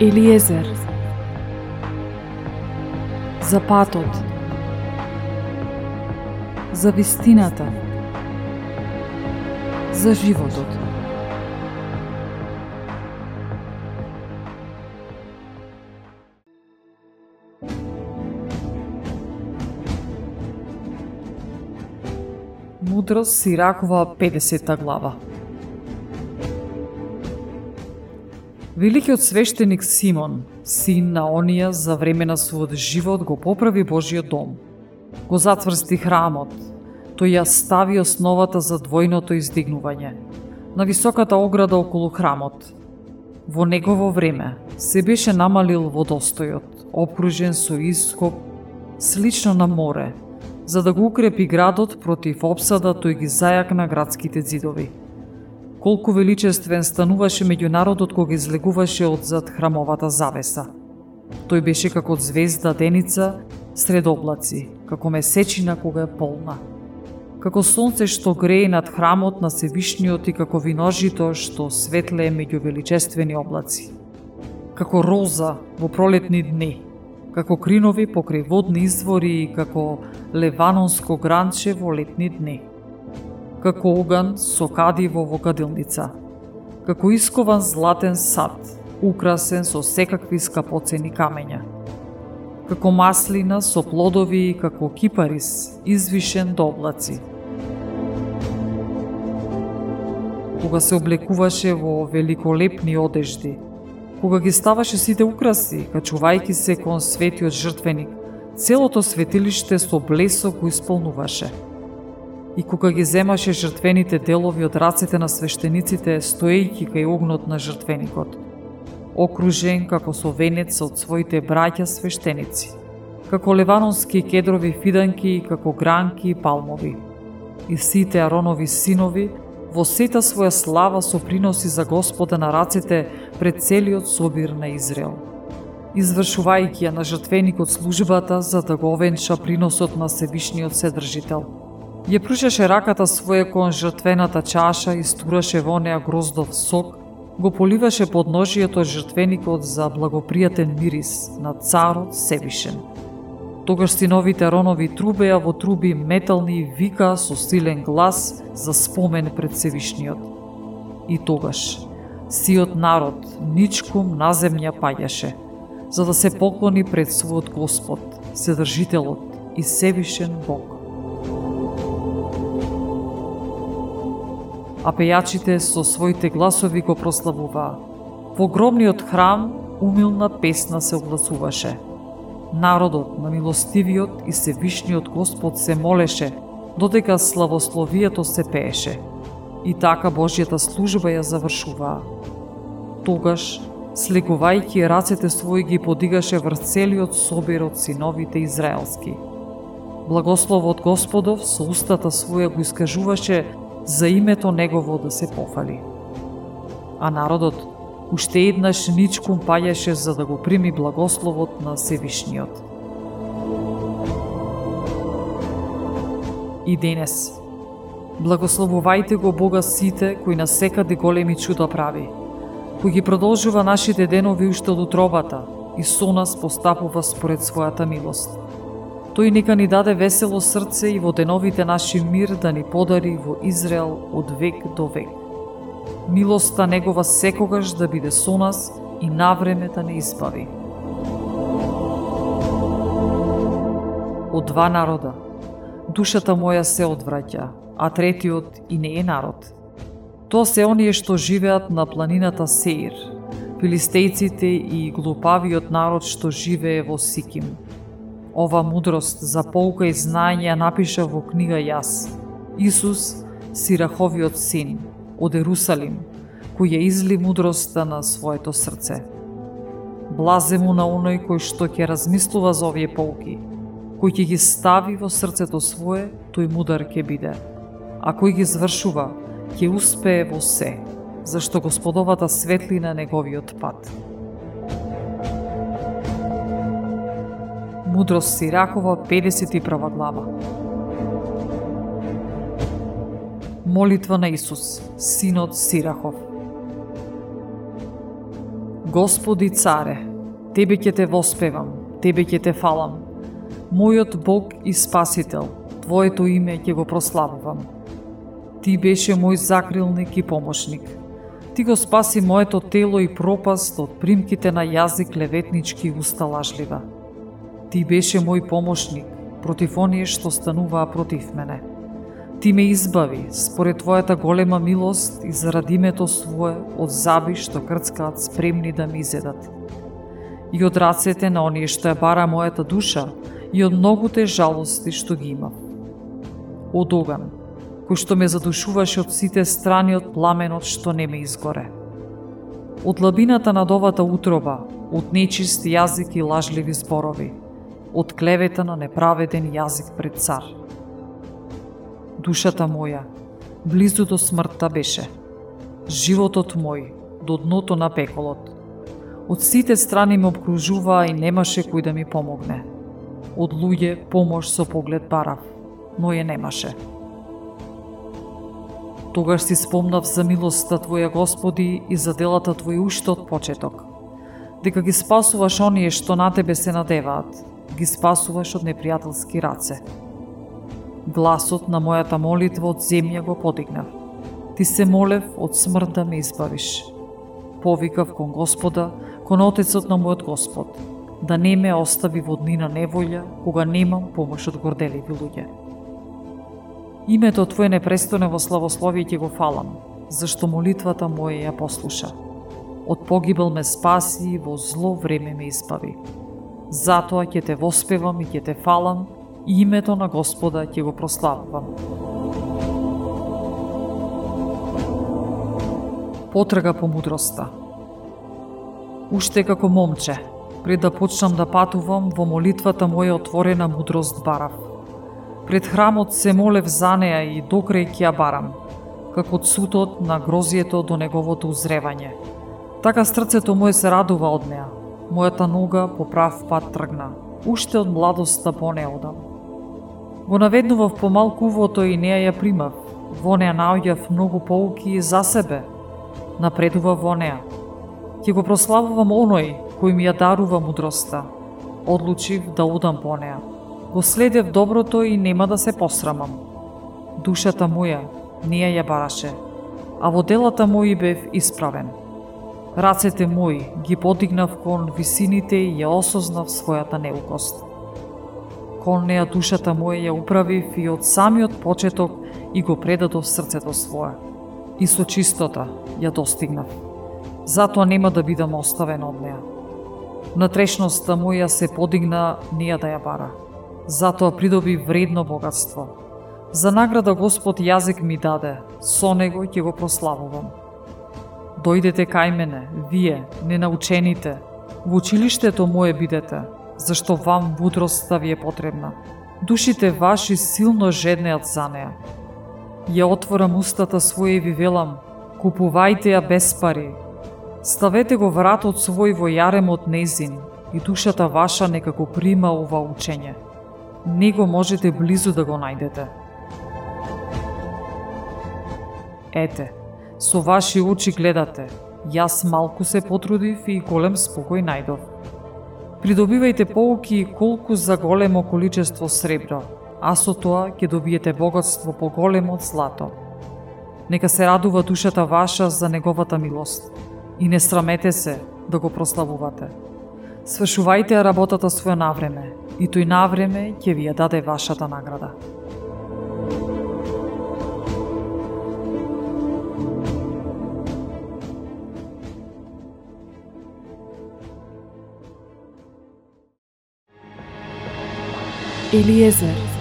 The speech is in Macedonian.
Елиезер. За патот. За вистината. За животот. Мудрост Сиракова 50 глава. Великиот свештеник Симон, син на онија за време на својот живот го поправи Божиот дом. Го затврсти храмот. Тој ја стави основата за двојното издигнување на високата ограда околу храмот. Во негово време се беше намалил водостојот, обкружен со ископ, слично на море, за да го укрепи градот против обсада, тој ги зајакна градските зидови колку величествен стануваше меѓу народот кога излегуваше од зад храмовата завеса. Тој беше како звезда деница сред облаци, како месечина кога е полна. Како сонце што грее над храмот на Севишниот и како виножито што светлее меѓу величествени облаци. Како роза во пролетни дни, како кринови покрај водни извори и како леванонско гранче во летни дни како оган со кадиво во кадилница, како искован златен сад, украсен со секакви скапоцени камења, како маслина со плодови и како кипарис, извишен до облаци. Кога се облекуваше во великолепни одежди, кога ги ставаше сите украси, качувајки се кон светиот жртвеник, целото светилиште со блесок го исполнуваше – и кога ги земаше жртвените делови од рацете на свештениците, стоејќи кај огнот на жртвеникот, окружен како со венец од своите браќа свештеници, како леванонски кедрови фиданки и како гранки и палмови. И сите Аронови синови во сета своја слава со приноси за Господа на рацете пред целиот собир на Израел извршувајќи ја на жртвеникот службата за да го овенча приносот на Севишниот Седржител – Ја пружеше раката своја кон жртвената чаша и стураше во неа гроздов сок, го поливаше под ножието жртвеникот за благопријатен мирис на царот Севишен. Тогаш синовите Ронови трубеа во труби метални и вика со силен глас за спомен пред Севишниот. И тогаш сиот народ ничкум на земја паѓаше, за да се поклони пред својот Господ, Седржителот и Севишен Бог. А пејачите со своите гласови го прославуваа. Во гробниот храм умилна песна се огласуваше. Народот на милостивиот и севишниот Господ се молеше, додека славословието се пееше. И така Божјата служба ја завршуваа. Тогаш, слегувајќи рацете своји ги подигаше врз целиот собир од синовите израелски. Благословот Господов со устата своја го искажуваше за името негово да се пофали. А народот уште еднаш ничкум паѓаше за да го прими благословот на Севишниот. И денес, благословувајте го Бога сите кои на секаде големи чуда прави, кој ги продолжува нашите денови уште од утробата и со нас постапува според својата милост Тој нека ни даде весело срце и во деновите наши мир да ни подари во Израел од век до век. Милоста Негова секогаш да биде со нас и навреме да не избави. Од два народа, душата моја се одвраќа, а третиот и не е народ. Тоа се оние што живеат на планината Сеир, филистејците и глупавиот народ што живее во Сиким – Ова мудрост за полка и знање напиша во книга Јас. Исус, Сираховиот син, од Ерусалим, кој ја изли мудроста на своето срце. Блазе му на оној кој што ќе размислува за овие полки, кој ќе ги стави во срцето свое, тој мудар ќе биде. А кој ги звршува, ќе успее во се, зашто Господовата светлина неговиот пат. Мудрост Сиракова, 51 глава. Молитва на Исус, синот Сирахов. Господи царе, Тебе ќе те воспевам, Тебе ќе те фалам. Мојот Бог и Спасител, Твоето име ќе го прославувам. Ти беше мој закрилник и помошник. Ти го спаси моето тело и пропаст од примките на јазик леветнички уста лажлива. Ти беше мој помошник против оние што стануваа против мене. Ти ме избави според Твојата голема милост и заради името Свое од заби што крцкаат спремни да ми изедат. И од рацете на оние што ја бара мојата душа и од многуте жалости што ги имам. Од оган, кој што ме задушуваше од сите страни од пламенот што не ме изгоре. Од лабината на довата утроба, од нечист јазик и лажливи зборови, од клевета на неправеден јазик пред цар – душата моја, близу до смртта беше. Животот мој, до дното на пеколот. Од сите страни ме обкружуваа и немаше кој да ми помогне. Од луѓе помош со поглед барав, но ја немаше. Тогаш си спомнав за милоста Твоја Господи и за делата Твои уште од почеток. Дека ги спасуваш оние што на Тебе се надеваат, ги спасуваш од непријателски раце гласот на мојата молитва од земја го подигнав. Ти се молев од смрт да ме избавиш. Повикав кон Господа, кон Отецот на мојот Господ, да не ме остави во днина неволја, кога немам помош од горделиви луѓе. Името Твое непрестоне во славословие ќе го фалам, зашто молитвата моја ја послуша. Од погибел ме спаси и во зло време ме избави. Затоа ќе те воспевам и ќе те фалам, и името на Господа ќе го прославувам. Потрага по мудроста Уште како момче, пред да почнам да патувам, во молитвата моја отворена мудрост барав. Пред храмот се молев за неа и докрај ќе ја барам, како цутот на грозието до неговото узревање. Така срцето моје се радува од неа, мојата нога по прав пат тргна, уште од младоста по неа одам. Го наведнував помалку увото и неа ја примав. Во неа наоѓав многу поуки за себе. Напредував во неа. Ќе го прославувам оној кој ми ја дарува мудроста. Одлучив да одам по неа. Го следев доброто и нема да се посрамам. Душата моја неа ја бараше, а во делата мои бев исправен. Рацете мои ги подигнав кон висините и ја осознав својата неукост кон неа душата моја ја управив и од самиот почеток и го предадов срцето свое. И со чистота ја достигнав. Затоа нема да бидам оставен од неа. Натрешноста моја се подигна неа да ја бара. Затоа придоби вредно богатство. За награда Господ јазик ми даде, со него ќе го прославувам. Дојдете кај мене, вие, ненаучените, во училиштето мое бидете, зашто вам мудроста ви е потребна. Душите ваши силно жеднеат за неа. Ја отворам устата своја и ви велам, купувајте ја без пари. Ставете го вратот свој во јаремот незин и душата ваша некако прима ова учење. Него можете близу да го најдете. Ете, со ваши очи гледате, јас малку се потрудив и голем спокој најдов Придобивајте поуки колку за големо количество сребро, а со тоа ќе добиете богатство по големо од злато. Нека се радува душата ваша за неговата милост и не срамете се да го прославувате. Свршувајте работата своја навреме и тој навреме ќе ви ја даде вашата награда. Eliezer